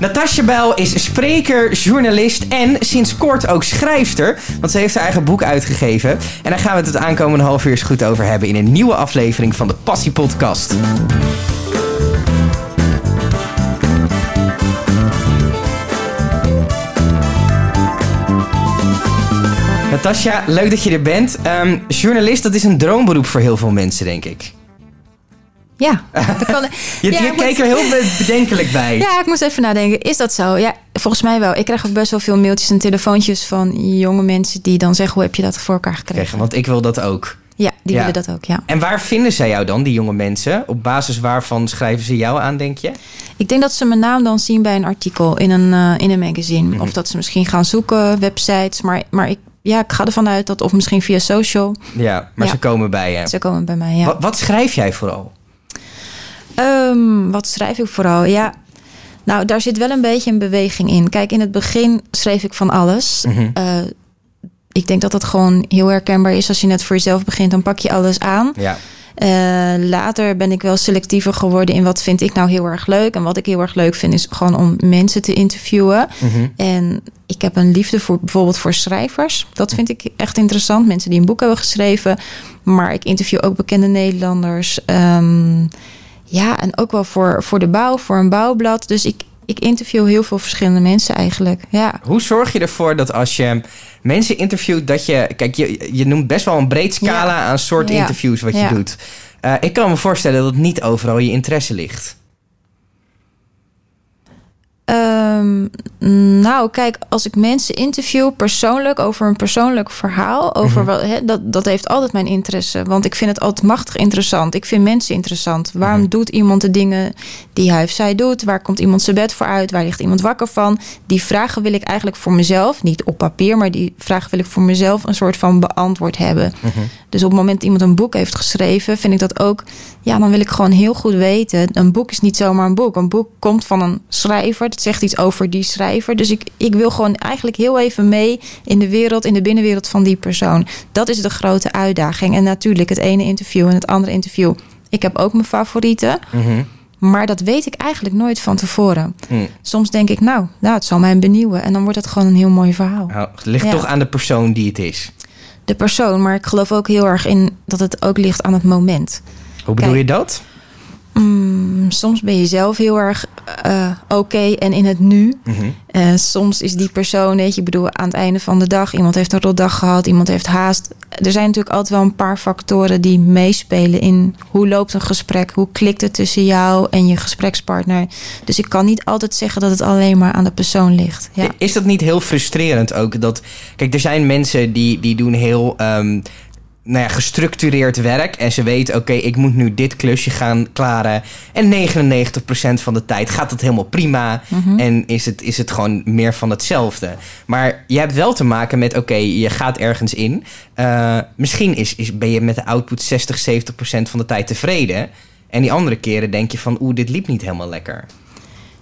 Natasja Bijl is spreker, journalist en sinds kort ook schrijfster. Want ze heeft haar eigen boek uitgegeven. En daar gaan we het het aankomende half uur eens goed over hebben in een nieuwe aflevering van de Passie Podcast. Natasja, leuk dat je er bent. Ehm, journalist, dat is een droomberoep voor heel veel mensen, denk ik. Ja, dat kan, Je, ja, je keek er heel be- bedenkelijk bij. Ja, ik moest even nadenken. Is dat zo? Ja, volgens mij wel. Ik krijg ook best wel veel mailtjes en telefoontjes van jonge mensen die dan zeggen: hoe heb je dat voor elkaar gekregen? Want ik wil dat ook. Ja, die Ja. willen dat ook. Ja. En waar vinden zij jou dan, die jonge mensen? Op basis waarvan schrijven ze jou aan, denk je? Ik denk dat ze mijn naam dan zien bij een artikel in een, eh, in een magazine. Mhm. Of dat ze misschien gaan zoeken, websites. Maar, maar ik, ja, ik ga ervan uit dat, of misschien via social, Ja, maar Ja. ze komen bij je. ze komen bij mij. Ja. Wat, wat schrijf jij vooral? Ehm, wat schrijf ik vooral? Ja, nou, daar zit wel een beetje een beweging in. Kijk, in het begin schreef ik van alles. Mhm. Eh, ik denk dat dat gewoon heel herkenbaar is. Als je net voor jezelf begint, dan pak je alles aan. Ja. Eh, later ben ik wel selectiever geworden in wat vind ik nou heel erg leuk. En wat ik heel erg leuk vind is gewoon om mensen te interviewen. Mhm. En ik heb een liefde voor bijvoorbeeld voor schrijvers. Dat vind ik echt interessant. Mensen die een boek hebben geschreven. Maar ik interview ook bekende Nederlanders. Ehm, ja, en ook wel voor, voor de bouw, voor een bouwblad. Dus ik, ik interview heel veel verschillende mensen eigenlijk. Ja. Hoe zorg je ervoor dat als je mensen interviewt, dat je... Kijk, je, je noemt best wel een breed scala aan soort Ja. interviews wat je Ja. doet. Eh, ik kan me voorstellen dat niet overal je interesse ligt. Ehm, nou, kijk, als ik mensen interview persoonlijk over een persoonlijk verhaal, over Mhm. wat, dat, dat heeft altijd mijn interesse. Want ik vind het altijd machtig interessant. Ik vind mensen interessant. Waarom Mhm. doet iemand de dingen die hij of zij doet? Waar komt iemand zijn bed voor uit? Waar ligt iemand wakker van? Die vragen wil ik eigenlijk voor mezelf, niet op papier, maar die vragen wil ik voor mezelf een soort van beantwoord hebben. Dus op het moment dat iemand een boek heeft geschreven, vind ik dat ook. Ja, dan wil ik gewoon heel goed weten. Een boek is niet zomaar een boek. Een boek komt van een schrijver. Het zegt iets over die schrijver. Dus ik, ik wil gewoon eigenlijk heel even mee in de wereld, in de binnenwereld van die persoon. Dat is de grote uitdaging. En natuurlijk, het ene interview en het andere interview. Ik heb ook mijn favorieten. Mhm. Maar dat weet ik eigenlijk nooit van tevoren. Hm. Soms denk ik, nou, nou het zal mij benieuwen. En dan wordt het gewoon een heel mooi verhaal. Nou, het ligt Ja. toch aan de persoon die het is. De persoon, maar ik geloof ook heel erg in dat het ook ligt aan het moment. Hoe bedoel Kijk. je dat? Mm, soms ben je zelf heel erg eh, oké en in het nu. Eh, soms is die persoon, weet je, bedoel, aan het einde van de dag, iemand heeft een rotdag gehad, iemand heeft haast. Er zijn natuurlijk altijd wel een paar factoren die meespelen in hoe loopt een gesprek, hoe klikt het tussen jou en je gesprekspartner. Dus ik kan niet altijd zeggen dat het alleen maar aan de persoon ligt. Ja. Is dat niet heel frustrerend ook? Dat, kijk, er zijn mensen die, die doen heel ehm, nou ja, gestructureerd werk. En ze weten, oké, ik moet nu dit klusje gaan klaren. En 99% van de tijd gaat het helemaal prima. Mhm. En is het, is het gewoon meer van hetzelfde. Maar je hebt wel te maken met, oké, je gaat ergens in. Eh, misschien is, is, ben je met de output 60, 70% van de tijd tevreden. En die andere keren denk je van, oeh, dit liep niet helemaal lekker.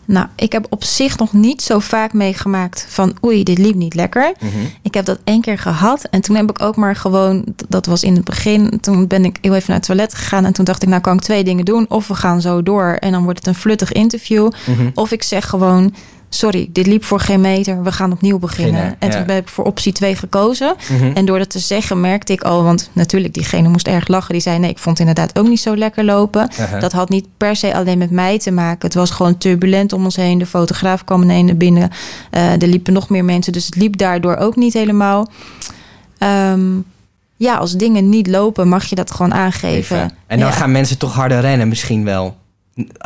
Nou, ik heb op zich nog niet zo vaak meegemaakt van oei, dit liep niet lekker. Mhm. Ik heb dat één keer gehad en toen heb ik ook maar gewoon, dat was in het begin, toen ben ik heel even naar het toilet gegaan en toen dacht ik, nou kan ik twee dingen doen. Of we gaan zo door en dan wordt het een fluttig interview. Mhm. Of ik zeg gewoon, sorry, dit liep voor geen meter, we gaan opnieuw beginnen. En ja. toen heb ik voor optie 2 gekozen. Mhm. En door dat te zeggen merkte ik al, want natuurlijk diegene moest erg lachen. Die zei, nee, ik vond het inderdaad ook niet zo lekker lopen. Aha. Dat had niet per se alleen met mij te maken. Het was gewoon turbulent om ons heen. De fotograaf kwam ineens naar binnen. Eh, er liepen nog meer mensen, dus het liep daardoor ook niet helemaal. Ehm, ja, als dingen niet lopen, mag je dat gewoon aangeven. Even. En dan Ja. gaan mensen toch harder rennen misschien wel.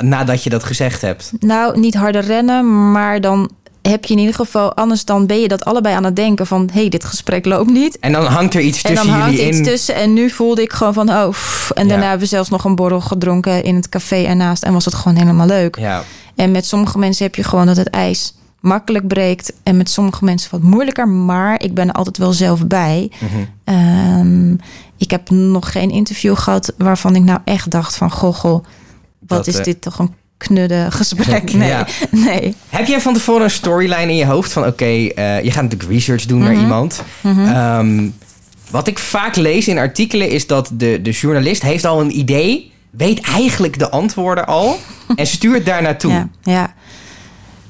Nadat je dat gezegd hebt. Nou, niet harder rennen, maar dan heb je in ieder geval... anders dan ben je dat allebei aan het denken van... hé, hey, dit gesprek loopt niet. En dan hangt er iets En dan tussen hangt jullie iets in. tussen. En nu voelde ik gewoon van, oh... pff. En Ja. daarna hebben we zelfs nog een borrel gedronken in het café ernaast. En was het gewoon helemaal leuk. Ja. En met sommige mensen heb je gewoon dat het ijs makkelijk breekt. En met sommige mensen wat moeilijker. Maar ik ben er altijd wel zelf bij. Ehm, ik heb nog geen interview gehad waarvan ik nou echt dacht van... Goh, goh, wat is eh, dit toch een knudde gesprek? Nee, Ja. nee. Heb jij van tevoren een storyline in je hoofd van... oké, eh, je gaat natuurlijk research doen naar Mhm. iemand. Ehm, wat ik vaak lees in artikelen is dat de, de journalist heeft al een idee... weet eigenlijk de antwoorden al en stuurt daar naartoe. Ja, ja.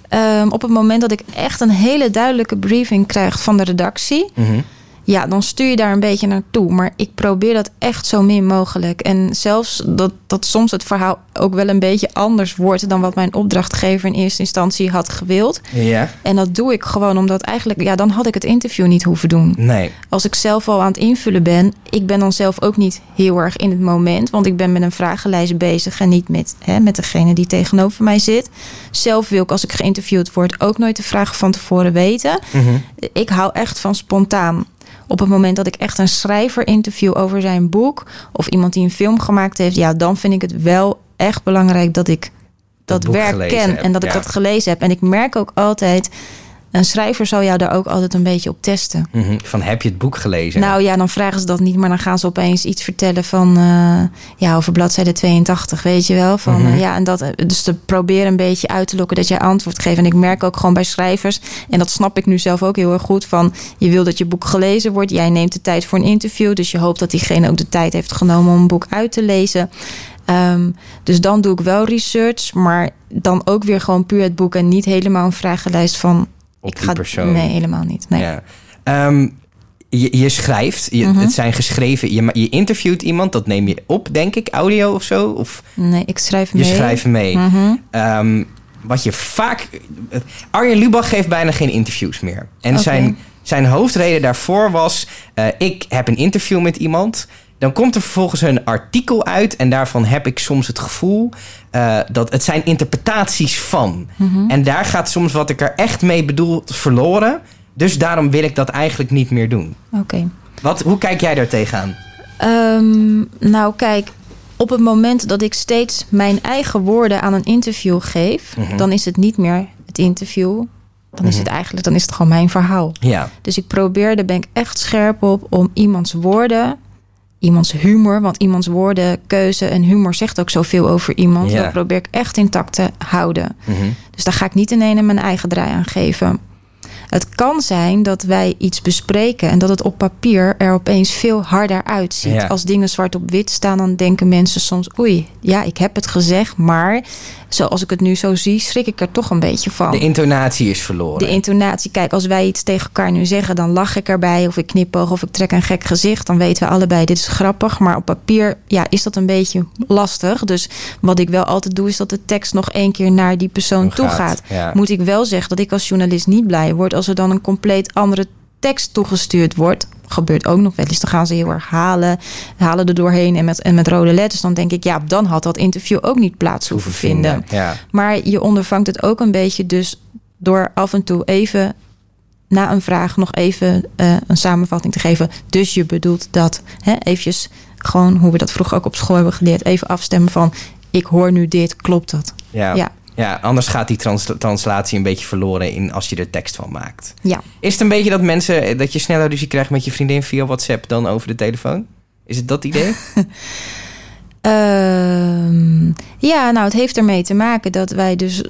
Ehm, op het moment dat ik echt een hele duidelijke briefing krijg van de redactie, Mhm. Ja, dan stuur je daar een beetje naartoe. Maar ik probeer dat echt zo min mogelijk. En zelfs dat, dat soms het verhaal ook wel een beetje anders wordt dan wat mijn opdrachtgever in eerste instantie had gewild. Ja? En dat doe ik gewoon omdat eigenlijk, ja, dan had ik het interview niet hoeven doen. Nee. Als ik zelf al aan het invullen ben, ik ben dan zelf ook niet heel erg in het moment, want ik ben met een vragenlijst bezig en niet met, hè, met degene die tegenover mij zit. Zelf wil ik, als ik geïnterviewd word, ook nooit de vragen van tevoren weten. Mhm. Ik hou echt van spontaan. Op het moment dat ik echt een schrijver interview over zijn boek of iemand die een film gemaakt heeft, ja, dan vind ik het wel echt belangrijk dat ik dat, werk ken en dat ik dat gelezen heb. En ik merk ook altijd, een schrijver zou jou daar ook altijd een beetje op testen. Mhm. Van heb je het boek gelezen? Nou ja, dan vragen ze dat niet, maar dan gaan ze opeens iets vertellen van eh, ja, over bladzijde 82, weet je wel. Van, Mhm. eh, ja, en dat, dus te proberen een beetje uit te lokken dat jij antwoord geeft. En ik merk ook gewoon bij schrijvers, en dat snap ik nu zelf ook heel erg goed, van je wil dat je boek gelezen wordt. Jij neemt de tijd voor een interview, dus je hoopt dat diegene ook de tijd heeft genomen om een boek uit te lezen. Ehm, dus dan doe ik wel research, maar dan ook weer gewoon puur het boek en niet helemaal een vragenlijst van. Op ik die ga, persoon. Nee, helemaal niet. Nee. Ja. Ehm, je, je schrijft, je, Mhm. het zijn geschreven, je, je interviewt iemand, dat neem je op, denk ik, audio of zo? Of nee, ik schrijf je mee. schrijft mee. Mhm. Ehm, wat je vaak. Arjen Lubach geeft bijna geen interviews meer. En zijn, zijn hoofdreden daarvoor was: eh, ik heb een interview met iemand. Dan komt er vervolgens een artikel uit. En daarvan heb ik soms het gevoel eh, dat het zijn interpretaties van. Mhm. En daar gaat soms wat ik er echt mee bedoel verloren. Dus daarom wil ik dat eigenlijk niet meer doen. Oké. Wat, hoe kijk jij daar tegenaan? Ehm, nou, kijk, op het moment dat ik steeds mijn eigen woorden aan een interview geef, Mhm. dan is het niet meer het interview. Dan is Mhm. het eigenlijk, dan is het gewoon mijn verhaal. Ja. Dus ik probeer, daar ben ik echt scherp op, om iemands woorden, iemands humor, want iemands woorden, keuze en humor zegt ook zoveel over iemand. Ja. Dat probeer ik echt intact te houden. Mhm. Dus daar ga ik niet in ene mijn eigen draai aan geven. Het kan zijn dat wij iets bespreken en dat het op papier er opeens veel harder uitziet. Ja. Als dingen zwart op wit staan, dan denken mensen soms: oei, ja, ik heb het gezegd, maar zoals ik het nu zo zie, schrik ik er toch een beetje van. De intonatie is verloren. De intonatie, kijk, als wij iets tegen elkaar nu zeggen, dan lach ik erbij, of ik knipoog, of ik trek een gek gezicht. Dan weten we allebei, dit is grappig. Maar op papier, ja, is dat een beetje lastig. Dus wat ik wel altijd doe, is dat de tekst nog één keer naar die persoon toe gaat, gaat. ja. Moet ik wel zeggen dat ik als journalist niet blij word als er dan een compleet andere tekst toegestuurd wordt. Gebeurt ook nog wel eens. Dan gaan ze heel erg halen, halen er doorheen en met, en met rode letters. Dan denk ik, ja, dan had dat interview ook niet plaats hoeven vinden. Ja. Maar je ondervangt het ook een beetje dus door af en toe even na een vraag nog even eh, een samenvatting te geven. Dus je bedoelt dat. Hè, eventjes gewoon hoe we dat vroeger ook op school hebben geleerd. Even afstemmen van ik hoor nu dit, klopt dat? Ja. Ja. Ja, anders gaat die trans- translatie een beetje verloren in als je er tekst van maakt. Ja. Is het een beetje dat mensen dat je sneller ruzie krijgt met je vriendin via WhatsApp dan over de telefoon? Is het dat idee? Ehm, ja, nou, het heeft ermee te maken dat wij dus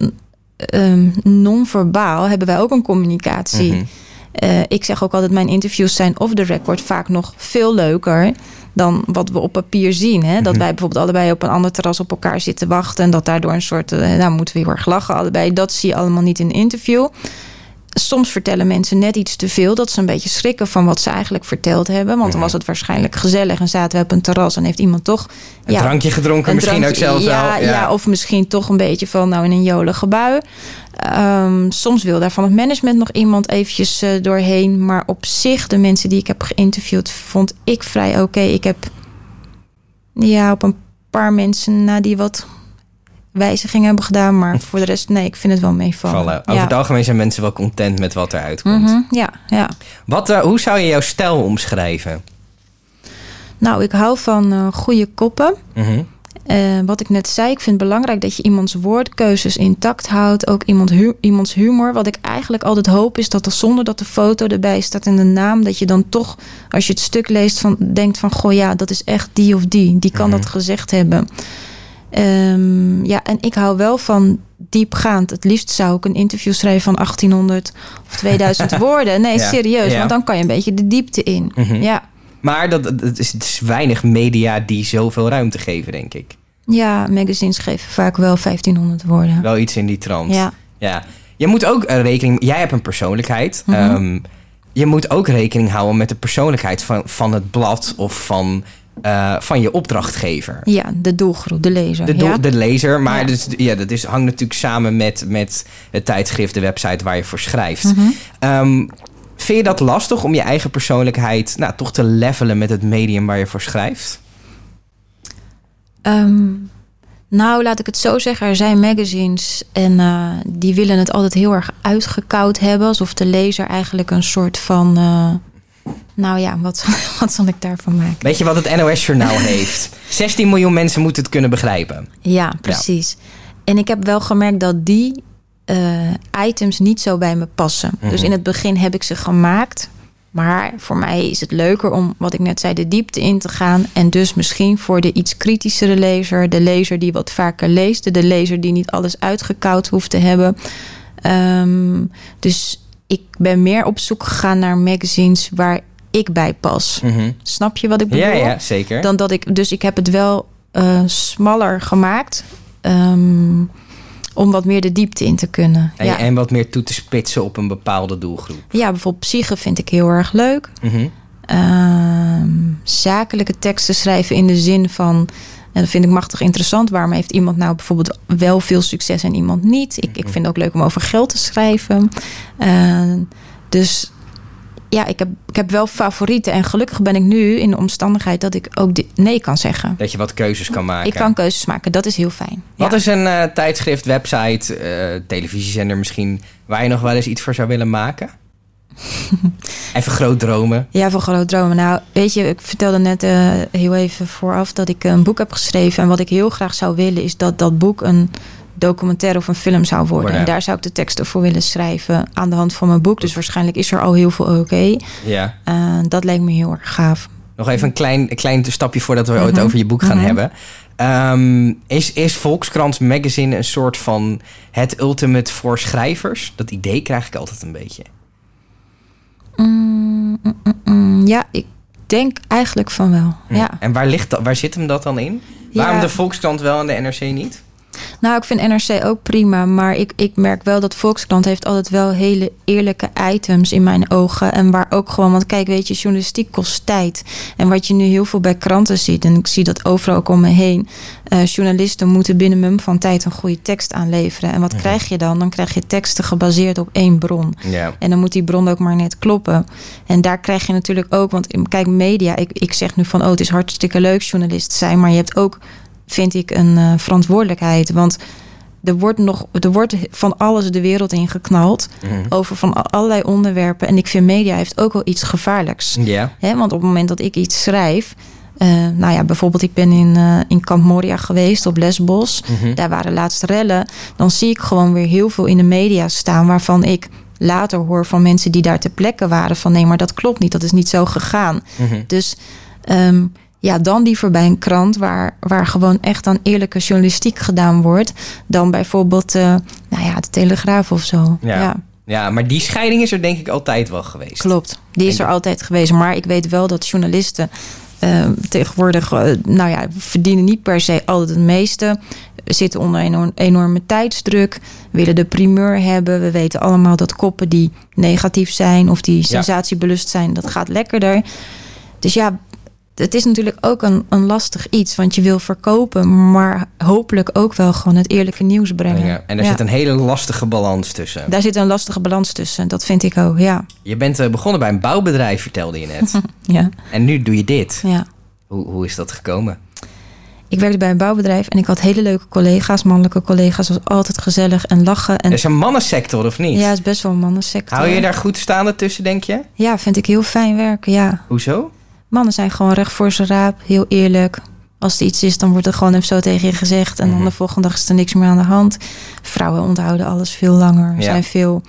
ehm, non-verbaal hebben wij ook een communicatie. Mhm. Eh, ik zeg ook altijd, mijn interviews zijn off the record vaak nog veel leuker dan wat we op papier zien. Hè? Dat Mhm. wij bijvoorbeeld allebei op een ander terras op elkaar zitten wachten. En dat daardoor een soort, eh, nou moeten we heel erg lachen allebei. Dat zie je allemaal niet in een interview. Soms vertellen mensen net iets te veel. Dat ze een beetje schrikken van wat ze eigenlijk verteld hebben. Want dan was het waarschijnlijk gezellig. En zaten we op een terras en heeft iemand toch... Een drankje gedronken, een misschien drankje- ook zelfs ja, wel. Ja. of misschien toch een beetje van nou in een jolige bui. Ehm, soms wil daar van het management nog iemand eventjes eh, doorheen. Maar op zich, de mensen die ik heb geïnterviewd, vond ik vrij oké. Ik heb ja, op een paar mensen na die wat wijzigingen hebben gedaan. Maar voor de rest, nee, ik vind het wel meevallen. vallen. Over ja. het algemeen zijn mensen wel content met wat eruit komt. Mhm, ja, ja. Wat, eh, hoe zou je jouw stijl omschrijven? Nou, ik hou van eh, goede koppen. Mhm. Eh, wat ik net zei, ik vind het belangrijk dat je iemands woordkeuzes intact houdt. Ook iemand hu- iemands humor. Wat ik eigenlijk altijd hoop is dat er zonder dat de foto erbij staat en de naam, dat je dan toch, als je het stuk leest, van, denkt van goh ja, dat is echt die of die. Die kan Mhm. dat gezegd hebben. Ehm, ja, en ik hou wel van diepgaand. Het liefst zou ik een interview schrijven van 1800 of 2000 woorden. Nee, Ja, serieus. ja. Want dan kan je een beetje de diepte in. Mhm. Ja. Maar dat, dat- het, is, het is weinig media die zoveel ruimte geven, denk ik. ja, magazines geven vaak wel 1500 woorden. Wel iets in die trant. Ja. Ja. je moet ook rekening... Jij hebt een persoonlijkheid. Mhm. Ehm, je moet ook rekening houden met de persoonlijkheid van, van het blad of van, eh, van je opdrachtgever. Ja, de doelgroep, de lezer. De, doel- ja? de lezer, maar Ja. dus, ja, dat is, hangt natuurlijk samen met, met het tijdschrift, de website waar je voor schrijft. Mhm. Ehm, vind je dat lastig om je eigen persoonlijkheid nou, toch te levelen met het medium waar je voor schrijft? Ehm, nou, laat ik het zo zeggen. Er zijn magazines en eh, die willen het altijd heel erg uitgekoud hebben. Alsof de lezer eigenlijk een soort van... eh, nou ja, wat, zal- wat zal ik daarvan maken? Weet je wat het NOS-journaal heeft? 16 miljoen mensen moeten het kunnen begrijpen. Ja, precies. En ik heb wel gemerkt dat die eh, items niet zo bij me passen. Dus Mhm. in het begin heb ik ze gemaakt. Maar voor mij is het leuker om, wat ik net zei, de diepte in te gaan. En dus misschien voor de iets kritischere lezer, de lezer die wat vaker leest, de lezer die niet alles uitgekoud hoeft te hebben. Ehm, dus ik ben meer op zoek gegaan naar magazines waar ik bij pas. Mhm. Snap je wat ik bedoel? Ja, ja, zeker. Dan dat ik, dus ik heb het wel eh, smaller gemaakt. ehm, om wat meer de diepte in te kunnen. en, ja. en wat meer toe te spitsen op een bepaalde doelgroep. ja, bijvoorbeeld psyche vind ik heel erg leuk. Mhm. Ehm, zakelijke teksten schrijven in de zin van. En dat vind ik machtig interessant. Waarom heeft iemand nou bijvoorbeeld wel veel succes en iemand niet? Ik, ik vind het ook leuk om over geld te schrijven. Eh, dus ja, ik heb, ik heb wel favorieten. En gelukkig ben ik nu in de omstandigheid dat ik ook nee kan zeggen. Dat je wat keuzes kan maken. Ik kan keuzes maken. Dat is heel fijn. Wat Ja. is een eh, tijdschrift, website, eh, televisiezender misschien... waar je nog wel eens iets voor zou willen maken? Even groot dromen. Ja, voor groot dromen. Nou, weet je, ik vertelde net eh, heel even vooraf dat ik een boek heb geschreven. En wat ik heel graag zou willen, is dat dat boek een documentaire of een film zou worden. Worden. En daar zou ik de teksten voor willen schrijven aan de hand van mijn boek. Dus waarschijnlijk is er al heel veel oké. Ja. Eh, dat lijkt me heel erg gaaf. Nog even een klein, een klein stapje voordat we het Mhm. over je boek gaan Mhm. hebben. Ehm, is, is Volkskrant Magazine een soort van het ultimate voor schrijvers? Dat idee krijg ik altijd een beetje. Mm, mm, mm, ja, ik denk eigenlijk van wel. Ja. En waar, ligt dat, waar zit hem dat dan in? Ja. Waarom de Volkskrant wel en de NRC niet? Nou, ik vind NRC ook prima. Maar ik, ik merk wel dat Volkskrant heeft altijd wel hele eerlijke items in mijn ogen. En waar ook gewoon, want kijk, weet je, journalistiek kost tijd. En wat je nu heel veel bij kranten ziet, en ik zie dat overal ook om me heen. eh, journalisten moeten binnen mum van tijd een goede tekst aanleveren. En wat Mhm. krijg je dan? Dan krijg je teksten gebaseerd op één bron. Ja. En dan moet die bron ook maar net kloppen. En daar krijg je natuurlijk ook, want kijk, media, ik, ik zeg nu van, oh, het is hartstikke leuk journalist zijn, maar je hebt ook, vind ik, een eh, verantwoordelijkheid. Want er wordt nog, er wordt van alles de wereld in geknald Mhm. over van allerlei onderwerpen. En ik vind media heeft ook wel iets gevaarlijks. Want op het moment dat ik iets schrijf, eh, nou ja, bijvoorbeeld ik ben in, eh, in Kamp Moria geweest op Lesbos. Mhm. Daar waren laatst rellen. Dan zie ik gewoon weer heel veel in de media staan waarvan ik later hoor van mensen die daar ter plekke waren van nee, maar dat klopt niet, dat is niet zo gegaan. Mhm. Dus ehm, ja, dan liever bij een krant waar, waar gewoon echt aan eerlijke journalistiek gedaan wordt, dan bijvoorbeeld, eh, nou ja, de Telegraaf of zo. Ja. ja. ja, maar die scheiding is er denk ik altijd wel geweest. Klopt, die is En- er altijd geweest. Maar ik weet wel dat journalisten eh, tegenwoordig, eh, nou ja, verdienen niet per se altijd het meeste. Zitten onder een enorm- enorme tijdsdruk, willen de primeur hebben. We weten allemaal dat koppen die negatief zijn of die sensatiebelust zijn, dat gaat lekkerder. Dus ja, het is natuurlijk ook een, een lastig iets, want je wil verkopen, maar hopelijk ook wel gewoon het eerlijke nieuws brengen. Ja, En er Ja. zit een hele lastige balans tussen. Daar zit een lastige balans tussen, dat vind ik ook, ja. Je bent eh, begonnen bij een bouwbedrijf, vertelde je net. ja, en nu doe je dit. ja. Hoe, hoe is dat gekomen? Ik werkte bij een bouwbedrijf en ik had hele leuke collega's, mannelijke collega's. Was altijd gezellig en lachen. En Er is een mannensector, of niet? ja, het is best wel een mannensector. Hou je daar goed staande tussen, denk je? Ja, vind ik heel fijn werken, ja. Hoezo? Mannen zijn gewoon recht voor zijn raap, heel eerlijk. Als er iets is, dan wordt er gewoon even zo tegen je gezegd. En Mhm. dan de volgende dag is er niks meer aan de hand. Vrouwen onthouden alles veel langer. Ja. Zijn veel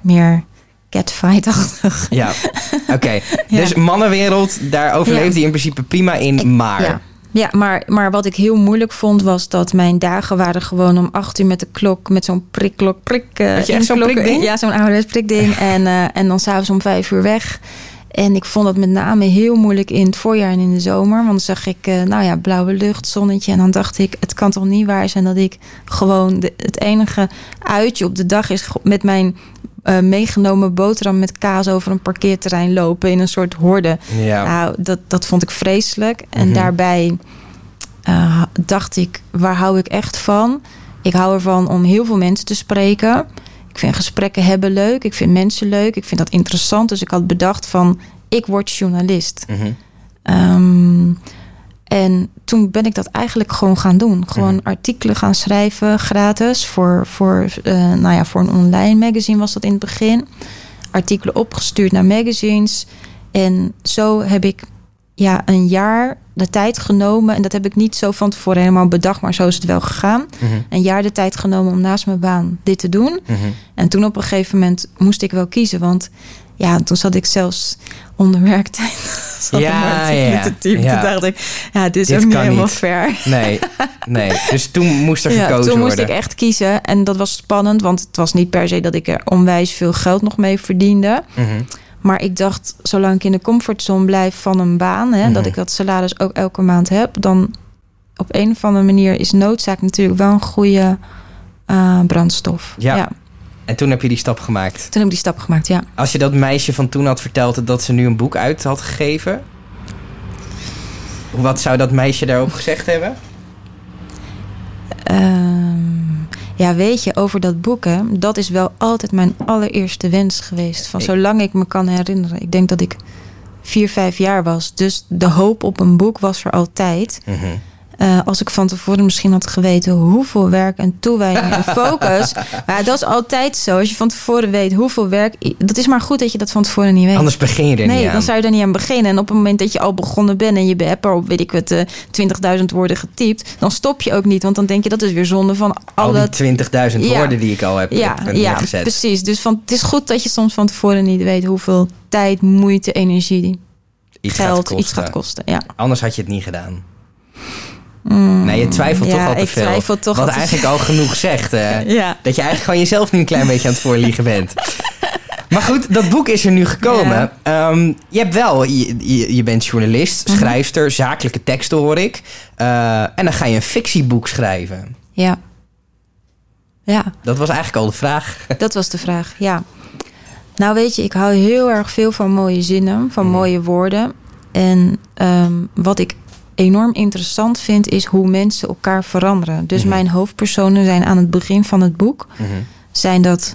meer catfight-achtig. Ja, oké. Ja. Dus mannenwereld, daar overleeft hij in principe prima in, Ik- maar... Ja, ja maar, maar wat ik heel moeilijk vond was dat mijn dagen waren gewoon om acht uur met de klok, met zo'n prikklok, prik. echt zo'n prikding? Ja, zo'n ouderwets prikding. en, eh, en dan s'avonds om vijf uur weg. En ik vond dat met name heel moeilijk in het voorjaar en in de zomer. Want dan zag ik, uh, nou ja, blauwe lucht, zonnetje. En dan dacht ik, het kan toch niet waar zijn dat ik gewoon de, het enige uitje op de dag is met mijn uh, meegenomen boterham met kaas over een parkeerterrein lopen in een soort horde. Ja. Nou, dat, dat vond ik vreselijk. En Mhm. daarbij uh, dacht ik, waar hou ik echt van? Ik hou ervan om heel veel mensen te spreken. Ik vind gesprekken hebben leuk. Ik vind mensen leuk. Ik vind dat interessant. Dus ik had bedacht van, ik word journalist. Mhm. Um, en toen ben ik dat eigenlijk gewoon gaan doen. Gewoon Mhm. artikelen gaan schrijven, gratis. Voor, voor, uh, nou ja, voor een online magazine was dat in het begin. Artikelen opgestuurd naar magazines. En zo heb ik ja, een jaar de tijd genomen. En dat heb ik niet zo van tevoren helemaal bedacht, maar zo is het wel gegaan. Mhm. Een jaar de tijd genomen om naast mijn baan dit te doen. Mhm. En toen op een gegeven moment moest ik wel kiezen. Want ja, toen zat ik zelfs onder werktijd. zat Ja, artikelen ja, te typen. ja. Toen dacht ik, ja, dit is Dit ook niet helemaal niet. fair. Nee, nee. Dus toen moest er Ja, gekozen toen moest worden. ik echt kiezen. En dat was spannend, want het was niet per se dat ik er onwijs veel geld nog mee verdiende. Mhm. Maar ik dacht, zolang ik in de comfortzone blijf van een baan, hè, Mhm. dat ik dat salaris ook elke maand heb, dan op een of andere manier is noodzaak natuurlijk wel een goede eh, brandstof. Ja. En toen heb je die stap gemaakt. Toen heb ik die stap gemaakt, ja. Als je dat meisje van toen had verteld dat ze nu een boek uit had gegeven... Wat zou dat meisje daarop gezegd hebben? Ehm, ja, weet je, over dat boek, hè, dat is wel altijd mijn allereerste wens geweest. Van zolang ik me kan herinneren. Ik denk dat ik vier, vijf jaar was. Dus de hoop op een boek was er altijd. Mhm. Eh, als ik van tevoren misschien had geweten hoeveel werk en toewijding en focus. Maar dat is altijd zo. Als je van tevoren weet hoeveel werk. Dat is maar goed dat je dat van tevoren niet weet. Anders begin je er nee, niet aan. dan zou je er niet aan beginnen. En op het moment dat je al begonnen bent en je hebt er op, weet ik wat, eh, 20.000 woorden getypt, dan stop je ook niet. Want dan denk je dat is weer zonde van Al die 20.000 Ja. woorden die ik al heb, ja, heb ja, precies. Dus van, het is goed dat je soms van tevoren niet weet hoeveel tijd, moeite, energie, Iets geld gaat iets gaat kosten. Ja. Anders had je het niet gedaan. Mm, Nee, je twijfelt ja, toch al te ik veel. twijfel toch Wat eigenlijk al genoeg zegt. Ja. Dat je eigenlijk gewoon jezelf nu een klein beetje aan het voorliegen bent. Maar goed, dat boek is er nu gekomen. Ehm, je hebt wel, je, je, je bent journalist, Mhm. schrijfster, zakelijke teksten hoor ik. Eh, en dan ga je een fictieboek schrijven. Ja. Ja, Dat was eigenlijk al de vraag. dat was de vraag. Ja. Nou, weet je, ik hou heel erg veel van mooie zinnen, van Mhm. mooie woorden. En ehm, wat ik enorm interessant vind, is hoe mensen elkaar veranderen. Dus Mhm. mijn hoofdpersonen zijn aan het begin van het boek, zijn dat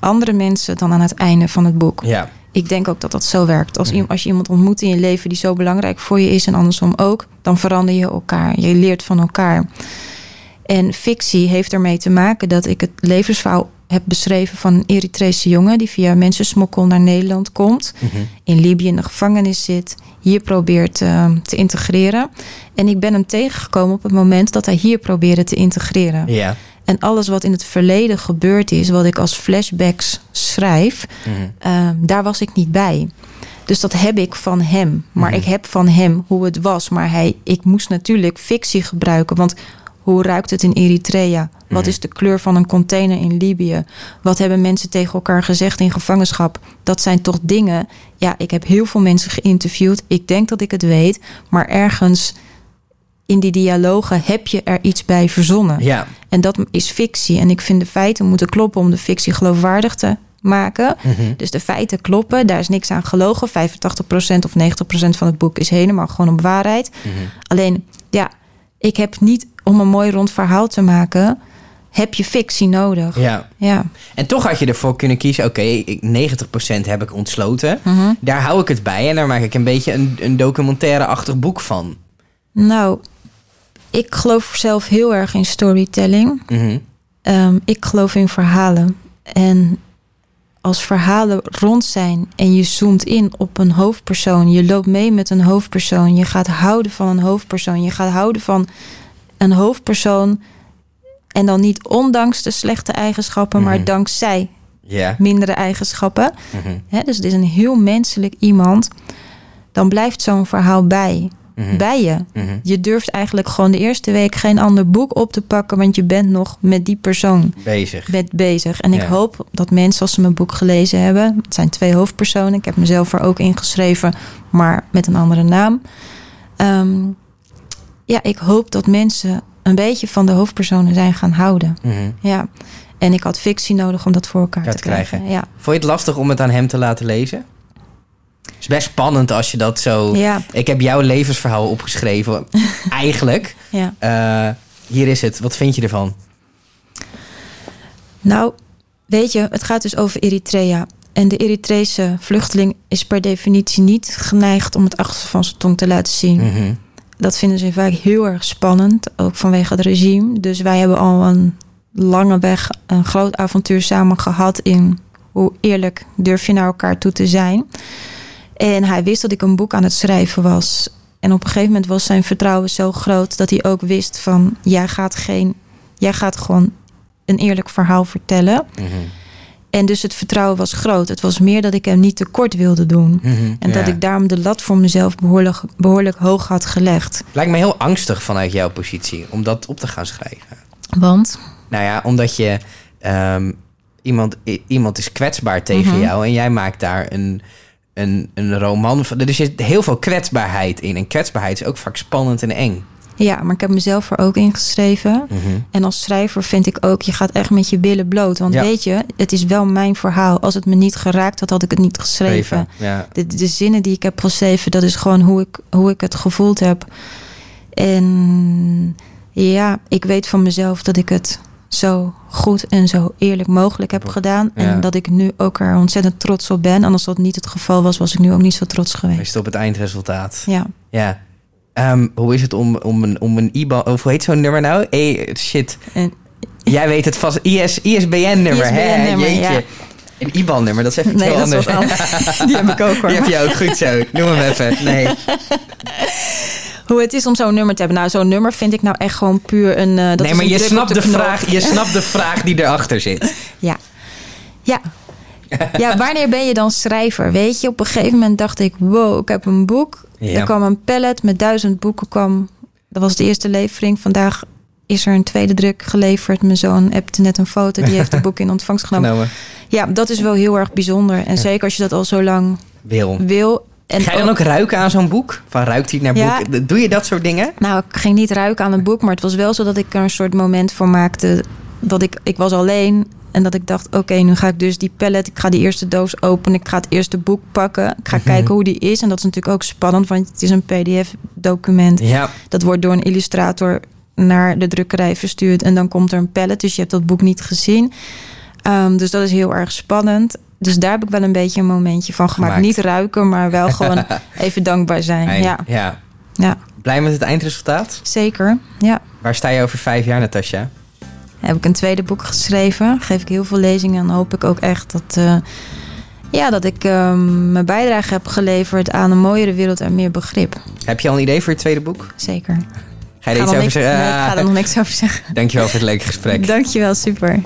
andere mensen dan aan het einde van het boek. Ja. Ik denk ook dat dat zo werkt. Als, Mhm. iem- als je iemand ontmoet in je leven die zo belangrijk voor je is en andersom ook, dan verander je elkaar. Je leert van elkaar. En fictie heeft ermee te maken dat ik het levensverhaal heb beschreven van een Eritrese jongen die via mensensmokkel naar Nederland komt, Mhm. in Libië in de gevangenis zit, hier probeert eh, te integreren. En ik ben hem tegengekomen op het moment dat hij hier probeerde te integreren. Ja. En alles wat in het verleden gebeurd is, wat ik als flashbacks schrijf, Mhm. Ehm, daar was ik niet bij. Dus dat heb ik van hem. Maar Mhm. ik heb van hem hoe het was. Maar hij, ik moest natuurlijk fictie gebruiken. Want hoe ruikt het in Eritrea? Wat Mhm. is de kleur van een container in Libië? Wat hebben mensen tegen elkaar gezegd in gevangenschap? Dat zijn toch dingen. Ja, ik heb heel veel mensen geïnterviewd. Ik denk dat ik het weet. Maar ergens in die dialogen heb je er iets bij verzonnen. Ja. En dat is fictie. En ik vind de feiten moeten kloppen om de fictie geloofwaardig te maken. Mhm. Dus de feiten kloppen, daar is niks aan gelogen. 85% of 90% van het boek is helemaal gewoon op waarheid. Mhm. Alleen, ja, ik heb niet om een mooi rond verhaal te maken, heb je fictie nodig. Ja. Ja. En toch had je ervoor kunnen kiezen, oké, ik 90% heb ik ontsloten. Mhm. Daar hou ik het bij en daar maak ik een beetje een, een documentaire-achtig boek van. Nou, ik geloof zelf heel erg in storytelling. Mhm. Ehm, ik geloof in verhalen. En als verhalen rond zijn en je zoomt in op een hoofdpersoon, je loopt mee met een hoofdpersoon, je gaat houden van een hoofdpersoon, je gaat houden van een hoofdpersoon en dan niet ondanks de slechte eigenschappen, maar Mhm. dankzij Ja. mindere eigenschappen. Hè, dus het is een heel menselijk iemand. Dan blijft zo'n verhaal bij. Mhm. bij je. Mhm. Je durft eigenlijk gewoon de eerste week geen ander boek op te pakken, want je bent nog met die persoon Bezig. bent bezig. En ik hoop dat mensen, als ze mijn boek gelezen hebben, het zijn twee hoofdpersonen. Ik heb mezelf er ook ingeschreven, maar met een andere naam. Ehm, ja, ik hoop dat mensen een beetje van de hoofdpersonen zijn gaan houden. Mhm. Ja. En ik had fictie nodig om dat voor elkaar te te krijgen. krijgen. Ja. Vond je het lastig om het aan hem te laten lezen? Het is best spannend als je dat zo... Ja. Ik heb jouw levensverhaal opgeschreven, eigenlijk. ja. Eh, hier is het. Wat vind je ervan? Nou, weet je, het gaat dus over Eritrea. En de Eritrese vluchteling is per definitie niet geneigd om het achterste van zijn tong te laten zien. Mhm. Dat vinden ze vaak heel erg spannend, ook vanwege het regime. Dus wij hebben al een lange weg, een groot avontuur samen gehad in hoe eerlijk durf je naar elkaar toe te zijn. En hij wist dat ik een boek aan het schrijven was. En op een gegeven moment was zijn vertrouwen zo groot dat hij ook wist van jij gaat geen, jij gaat gewoon een eerlijk verhaal vertellen. Mhm. En dus het vertrouwen was groot. Het was meer dat ik hem niet tekort wilde doen. Mhm. En dat ik daarom de lat voor mezelf behoorlijk, behoorlijk hoog had gelegd. Lijkt me heel angstig vanuit jouw positie om dat op te gaan schrijven. Want Nou ja, omdat je ehm, iemand, iemand is kwetsbaar tegen Mhm. jou en jij maakt daar een, een, een roman van. Er zit heel veel kwetsbaarheid in. En kwetsbaarheid is ook vaak spannend en eng. Ja, maar ik heb mezelf er ook ingeschreven. Mhm. En als schrijver vind ik ook, je gaat echt met je billen bloot. Want Ja. weet je, het is wel mijn verhaal. Als het me niet geraakt had, had ik het niet geschreven. Ja. De, de zinnen die ik heb geschreven, dat is gewoon hoe ik, hoe ik het gevoeld heb. En ja, ik weet van mezelf dat ik het zo goed en zo eerlijk mogelijk heb gedaan. Ja. En dat ik nu ook er ontzettend trots op ben. En als dat niet het geval was, was ik nu ook niet zo trots Is geweest. het op het eindresultaat. Ja. Ja. Ehm, hoe is het om, om een, om een IBAN... Of hoe heet zo'n nummer nou? E, shit. En, Jij weet het vast. IS, ISBN-nummer, hè? Jeetje. ja. Een IBAN-nummer, dat is even iets nee, heel dat anders. anders. Die heb ik ook hoor. Die heb je ook goed zo. Noem hem even. Nee. Hoe het is om zo'n nummer te hebben. Nou, zo'n nummer vind ik nou echt gewoon puur een. eh, dat nee, maar een je snapt, de knop. vraag, je snapt de vraag die erachter zit. Ja. Ja. Ja, wanneer ben je dan schrijver? Weet je, op een gegeven moment dacht ik: wow, ik heb een boek. Ja. Er kwam een pallet met duizend boeken. Kwam, dat was de eerste levering. Vandaag is er een tweede druk geleverd. Mijn zoon appte net een foto. Die heeft het boek in ontvangst genomen. Genomen. Ja, dat is wel heel erg bijzonder. En zeker als je dat al zo lang Wil. wil. En Ga je dan ook ruiken aan zo'n boek? Van ruikt hij naar Ja. boek? Doe je dat soort dingen? Nou, ik ging niet ruiken aan het boek, maar het was wel zo dat ik er een soort moment voor maakte. Dat ik, ik was alleen en dat ik dacht: oké, nu ga ik dus die pallet, ik ga die eerste doos openen, ik ga het eerste boek pakken, ik ga Mhm. kijken hoe die is. En dat is natuurlijk ook spannend, want het is een PDF-document. Ja. Dat wordt door een illustrator naar de drukkerij verstuurd en dan komt er een pallet, dus je hebt dat boek niet gezien. Ehm, dus dat is heel erg spannend. Dus daar heb ik wel een beetje een momentje van gemaakt. Gemaakt. Niet ruiken, maar wel gewoon even dankbaar zijn. Ja, ja. ja, Blij met het eindresultaat? zeker. Ja. Waar sta je over vijf jaar, Natasja? Heb ik een tweede boek geschreven. Geef ik heel veel lezingen en hoop ik ook echt dat, eh, ja, dat ik ehm, mijn bijdrage heb geleverd aan een mooiere wereld en meer begrip. Heb je al een idee voor je tweede boek? Zeker. Ga je er iets over zeggen? nee, ik ga er nog niks over zeggen. Dankjewel voor het leuke gesprek. Dankjewel, super.